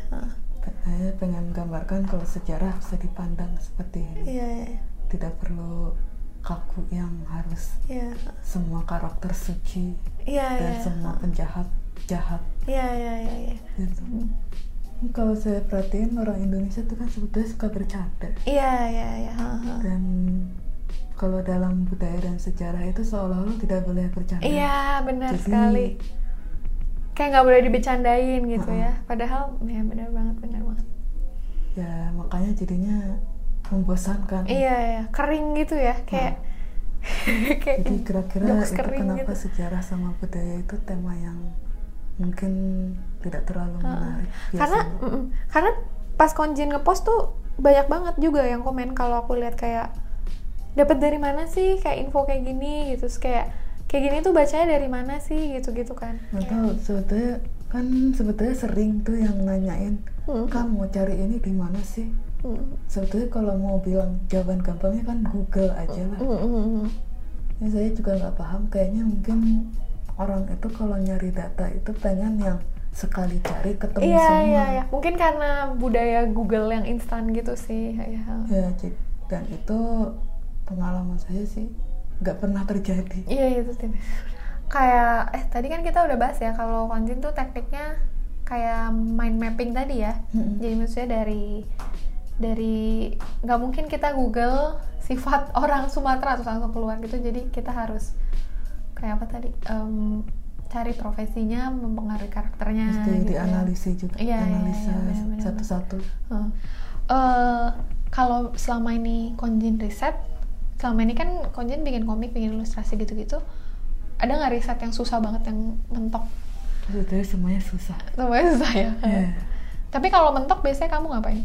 Saya pengen menggambarkan kalau sejarah bisa dipandang seperti ini Iya iya. tidak perlu kaku yang harus Iya. semua karakter suci Iya dan iya. semua penjahat jahat Iya iya iya iya. gitu kalau saya perhatiin orang Indonesia itu kan sebetulnya suka bercanda Iya iya iya. dan kalau dalam budaya dan sejarah itu seolah-olah tidak boleh bercanda Iya benar Jadi- sekali. Kayak nggak boleh dibecandain gitu Ha-ha. ya. Padahal ya benar banget benar banget. ya makanya jadinya membosankan Iya ya kering gitu ya kayak kayak jadi kira-kira itu kenapa gitu. sejarah sama budaya itu tema yang mungkin tidak terlalu menarik Karena biasanya. mm-mm. karena pas Konjin ngepost tuh banyak banget juga yang komen kalau aku lihat kayak dapat dari mana sih kayak info kayak gini gitu Terus kayak kayak gini tuh bacanya dari mana sih gitu-gitu kan. nggak tahu sebetulnya kan sebetulnya sering tuh yang nanyain Hmm. kamu cari ini di mana sih Hmm. sebetulnya kalau mau bilang jawaban gampangnya kan Google aja lah Hmm, hmm. ya saya juga nggak paham kayaknya mungkin orang itu kalau nyari data itu pengen yang sekali cari ketemu Iya semua iya iya. Mungkin karena budaya Google yang instan gitu sih. Ya. ya jadi- dan itu pengalaman saya sih nggak pernah terjadi Iya itu tipis. Kayak eh tadi kan kita udah bahas ya kalau konjin tuh tekniknya kayak mind mapping tadi ya. Mm-mm. Jadi maksudnya dari dari nggak mungkin kita Google sifat orang Sumatera terus langsung keluar gitu. Jadi kita harus kayak apa tadi Em, cari profesinya mempengaruhi karakternya. mesti gitu ya. dianalisis juga Iya, iya, analisa iya, benar-benar. satu-satu Heeh. Eh, kalau selama ini Konjin riset, selama ini kan Konjin bikin komik, bikin ilustrasi gitu-gitu, ada nggak riset yang susah banget yang mentok? sebetulnya semuanya susah Semuanya susah ya. Iya. Tapi kalau mentok biasanya kamu ngapain?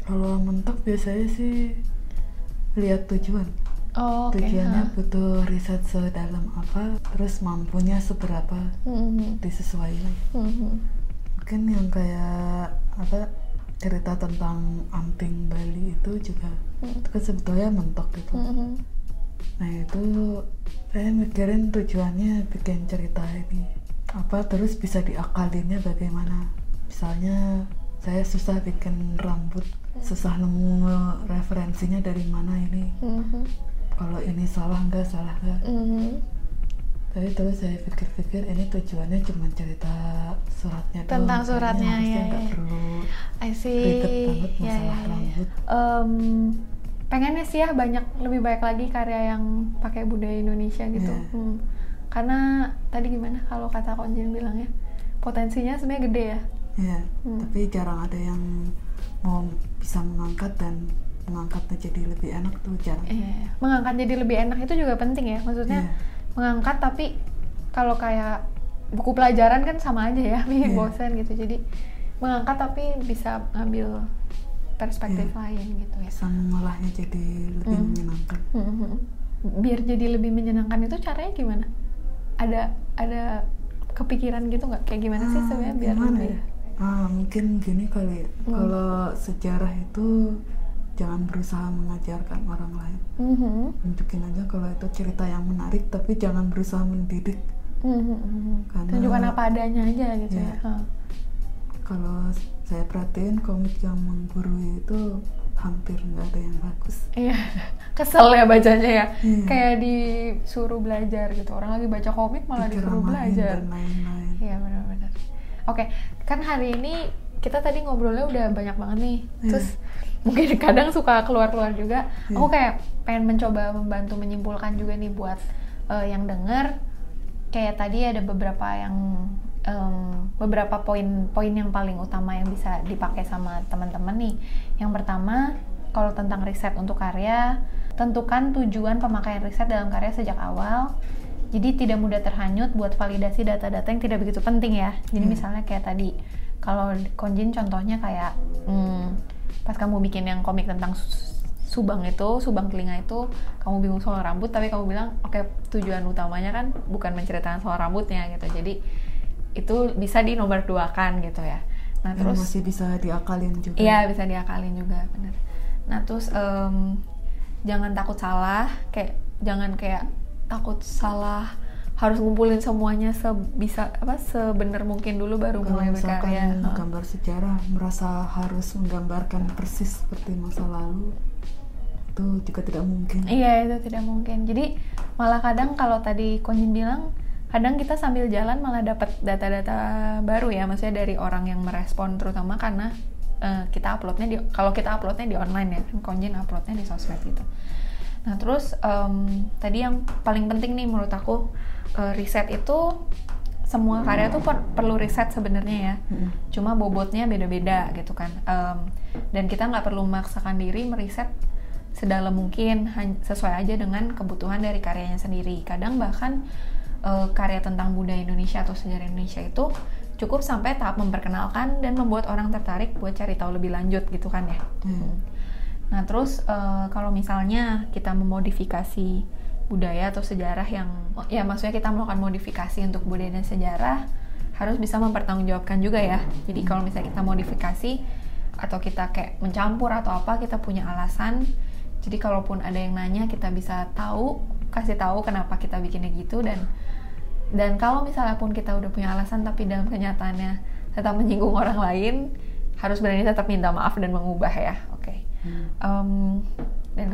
kalau mentok biasanya sih lihat tujuan Oh, oke. tujuannya ha. butuh riset sedalam apa terus mampunya seberapa Hmm, disesuaikan hmm, hmm. mungkin yang kayak apa cerita tentang amping Bali itu juga Hmm. itu kan sebetulnya mentok gitu Hmm, hmm. nah itu saya mikirin tujuannya bikin cerita ini apa terus bisa diakalinnya bagaimana misalnya saya susah bikin rambut susah nemu referensinya dari mana ini Hmm, hmm. Kalau ini salah nggak salah nggak Hmm, hmm. tapi terus saya pikir-pikir ini tujuannya cuma cerita suratnya doang. Tentang Kayaknya suratnya, ya, ya. perlu I see. ribet banget Ya, masalah ya, ya. rambut Em, pengennya sih ya banyak lebih baik lagi karya yang pakai budaya Indonesia gitu. Iya. Hmm. Karena tadi gimana kalau kata Konjin bilang ya potensinya sebenarnya gede ya. ya Hmm. tapi jarang ada yang mau bisa mengangkat dan mengangkatnya jadi lebih enak tuh jarang Iya. Mengangkat jadi lebih enak itu juga penting ya. Maksudnya Iya. mengangkat tapi kalau kayak buku pelajaran kan sama aja ya bikin Iya. bosan gitu. Jadi mengangkat tapi bisa ngambil perspektif Iya. lain gitu ya. mengolahnya jadi lebih Hmm. menyenangkan Mhm. Biar jadi lebih menyenangkan itu caranya gimana? Ada ada kepikiran gitu nggak? Kayak gimana sih Ah, sebenarnya biar lebih? ya? ah mungkin gini kali ya. Hmm. kalau sejarah itu jangan berusaha mengajarkan orang lain Mhm. tunjukin aja kalau itu cerita yang menarik tapi jangan berusaha mendidik Mhm. Karena- Tunjukkan apa adanya aja gitu ya. Hah. kalau saya perhatiin komik yang menggurui itu hampir nggak ada yang bagus Iya, kesel ya bacanya ya. Iya. Kayak disuruh belajar gitu. Orang lagi baca komik malah disuruh belajar. dan lain-lain Iya benar-benar. Oke, kan hari ini kita tadi ngobrolnya udah banyak banget nih. Iya. Terus mungkin kadang suka keluar-keluar juga. Iya. Aku kayak pengen mencoba membantu menyimpulkan juga nih buat eh, yang denger. Kayak tadi ada beberapa yang em, beberapa poin-poin yang paling utama yang bisa dipakai sama teman-teman nih. Yang pertama, kalau tentang riset untuk karya, tentukan tujuan pemakaian riset dalam karya sejak awal. Jadi tidak mudah terhanyut buat validasi data-data yang tidak begitu penting ya. Jadi Hmm. misalnya kayak tadi, kalau Konjin contohnya kayak hmm, pas kamu bikin yang komik tentang su- Subang itu, Subang telinga itu, kamu bingung soal rambut, tapi kamu bilang, oke tujuan utamanya kan bukan menceritakan soal rambutnya gitu. Jadi itu bisa di nomor dua kan gitu ya. Nah Dan terus masih bisa diakalin juga Iya bisa diakalin juga bener. Nah terus em, jangan takut salah, kayak jangan kayak takut salah harus ngumpulin semuanya sebisa apa sebener mungkin dulu baru kalau mulai berkarya. Gambar sejarah merasa harus menggambarkan persis seperti masa lalu itu juga tidak mungkin Iya itu tidak mungkin. Jadi malah kadang kalau tadi Konjin bilang kadang kita sambil jalan malah dapat data-data baru ya, maksudnya dari orang yang merespon terutama karena eh, kita uploadnya di kalau kita uploadnya di online ya, kan Konjin uploadnya di sosmed gitu. Nah terus em, tadi yang paling penting nih menurut aku eh, riset itu semua karya tuh per- perlu riset sebenarnya ya Mm-mm. cuma bobotnya beda-beda gitu kan Em, dan kita nggak perlu memaksakan diri meriset sedalam mungkin sesuai aja dengan kebutuhan dari karyanya sendiri kadang bahkan eh, karya tentang budaya Indonesia atau sejarah Indonesia itu cukup sampai tahap memperkenalkan dan membuat orang tertarik buat cari tahu lebih lanjut gitu kan ya Hmm. Nah, terus eh, kalau misalnya kita memodifikasi budaya atau sejarah yang ya maksudnya kita melakukan modifikasi untuk budaya dan sejarah harus bisa mempertanggungjawabkan juga ya. Jadi kalau misalnya kita modifikasi atau kita kayak mencampur atau apa, kita punya alasan. Jadi kalaupun ada yang nanya, kita bisa tahu, kasih tahu kenapa kita bikinnya gitu dan dan kalau misalnya pun kita udah punya alasan tapi dalam kenyataannya tetap menyinggung orang lain, harus berani tetap minta maaf dan mengubah ya. Oke. Okay. Hmm. Um,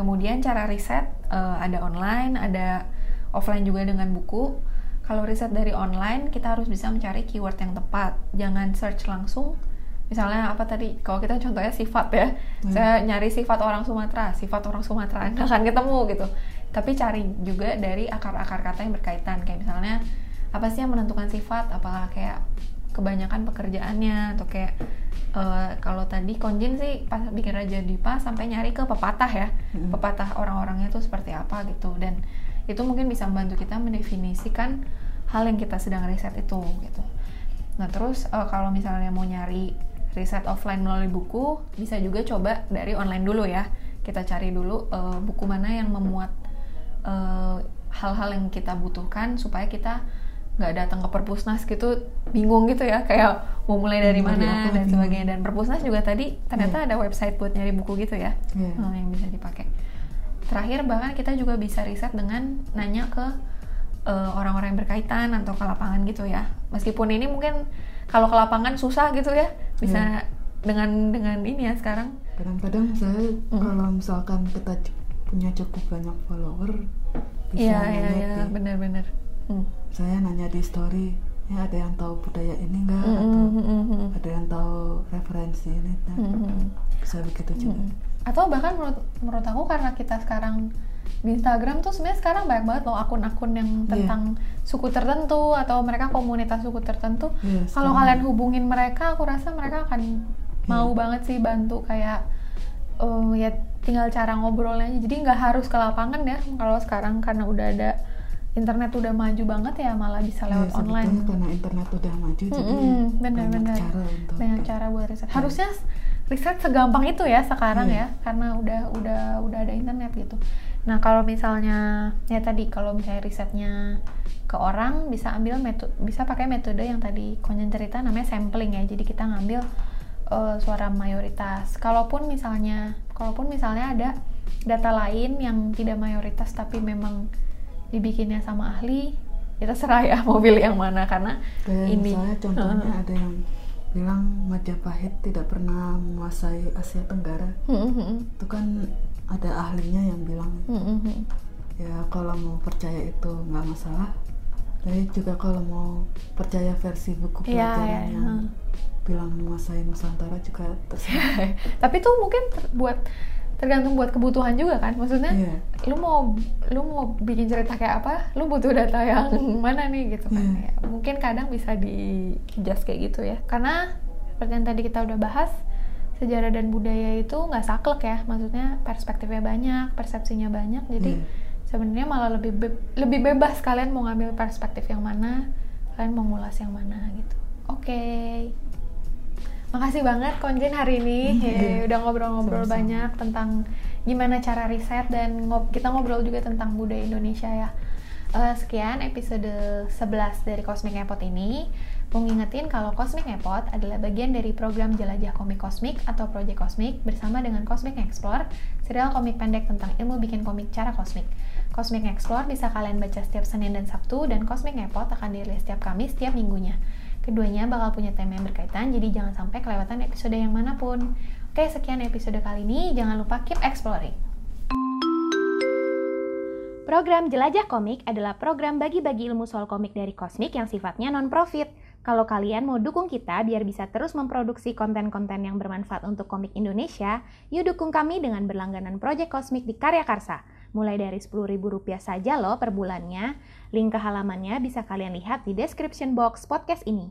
kemudian cara riset uh, ada online, ada offline juga dengan buku. Kalau riset dari online kita harus bisa mencari keyword yang tepat. Jangan search langsung. Misalnya apa tadi? Kalau kita contohnya sifat ya. Hmm. saya nyari sifat orang Sumatera sifat orang Sumatera nggak akan ketemu gitu. Tapi cari juga dari akar-akar kata yang berkaitan. Kayak misalnya apa sih yang menentukan sifat? Apakah kayak kebanyakan pekerjaannya atau kayak uh, kalau tadi konjin sih pas bikin raja dipa sampai nyari ke pepatah ya hmm. pepatah orang-orangnya tuh seperti apa gitu dan itu mungkin bisa membantu kita mendefinisikan hal yang kita sedang riset itu gitu. Nah terus uh, kalau misalnya mau nyari riset offline melalui buku, bisa juga coba dari online dulu ya. Kita cari dulu uh, buku mana yang memuat hal eh, hal-hal yang kita butuhkan supaya kita nggak datang ke perpusnas gitu bingung gitu ya kayak mau mulai dari mana dan sebagainya dan perpusnas juga tadi ternyata yeah. ada website buat nyari buku gitu ya yeah. Iya. yang bisa dipakai terakhir bahkan kita juga bisa riset dengan nanya ke eh, orang-orang yang berkaitan atau ke lapangan gitu ya meskipun ini mungkin kalau ke lapangan susah gitu ya bisa yeah. dengan dengan ini ya sekarang kadang-kadang saya mm. kalau misalkan kita punya cukup banyak follower bisa yeah, iya iya benar-benar mm. saya nanya di story ya ada yang tahu budaya ini enggak mm -hmm. atau mm -hmm. ada yang tahu referensi ini nah, mm -hmm. bisa begitu juga mm -hmm atau bahkan menurut menurut aku karena kita sekarang di Instagram tuh sebenarnya sekarang banyak banget loh akun-akun yang iya. tentang yeah. suku tertentu atau mereka komunitas suku tertentu. Yeah, Kalau kalian hubungin mereka, aku rasa mereka akan yeah. mau banget sih bantu kayak uh, ya tinggal cara ngobrolnya aja. Jadi nggak harus ke lapangan ya. Kalau sekarang karena udah ada internet udah maju banget ya malah bisa lewat yeah, online. Karena internet udah maju mm -hmm. jadi bener, banyak bener. cara untuk banyak cara buat riset. Yeah. Harusnya riset segampang itu ya sekarang yeah. ya karena udah udah udah ada internet gitu nah kalau misalnya ya tadi kalau misalnya risetnya ke orang bisa ambil metode bisa pakai metode yang tadi konjen cerita namanya sampling ya jadi kita ngambil uh, suara mayoritas kalaupun misalnya kalaupun misalnya ada data lain yang tidak mayoritas tapi memang dibikinnya sama ahli ya terserah ya mau pilih yang mana karena Kayak ini. misalnya contohnya uh, ada yang bilang Majapahit tidak pernah menguasai Asia Tenggara. Mm-hmm. itu kan ada ahlinya yang bilang. Ya kalau mau percaya itu nggak masalah. Tapi juga kalau mau percaya versi buku iya, pelajaran yeah, yeah, yang bilang menguasai Nusantara juga terserah. Tapi tuh mungkin buat tergantung buat kebutuhan juga kan maksudnya yeah. lu mau lu mau bikin cerita kayak apa lu butuh data yang mana nih gitu kan yeah. ya, mungkin kadang bisa di just kayak gitu ya karena seperti yang tadi kita udah bahas sejarah dan budaya itu nggak saklek ya maksudnya perspektifnya banyak persepsinya banyak jadi yeah. sebenarnya malah lebih be lebih bebas kalian mau ngambil perspektif yang mana kalian mau ngulas yang mana gitu oke okay. Makasih banget Konjin hari ini ya, udah ngobrol-ngobrol banyak tentang gimana cara riset dan ngob kita ngobrol juga tentang budaya Indonesia ya. Uh, sekian episode 11 dari Cosmic Epot ini. Mau ngingetin kalau Cosmic Epot adalah bagian dari program Jelajah Komik Kosmik atau Project Kosmik bersama dengan Cosmic Explore, serial komik pendek tentang ilmu bikin komik cara kosmik. Cosmic Explore bisa kalian baca setiap Senin dan Sabtu dan Cosmic Epot akan dirilis setiap Kamis setiap minggunya. Keduanya bakal punya tema yang berkaitan, jadi jangan sampai kelewatan episode yang mana pun. Oke, sekian episode kali ini. Jangan lupa keep exploring. Program Jelajah Komik adalah program bagi-bagi ilmu soal komik dari Kosmik yang sifatnya non-profit. Kalau kalian mau dukung kita biar bisa terus memproduksi konten-konten yang bermanfaat untuk komik Indonesia, yuk dukung kami dengan berlangganan Project Kosmik di Karya Karsa. Mulai dari Rp10.000 saja loh per bulannya. Link ke halamannya bisa kalian lihat di description box podcast ini.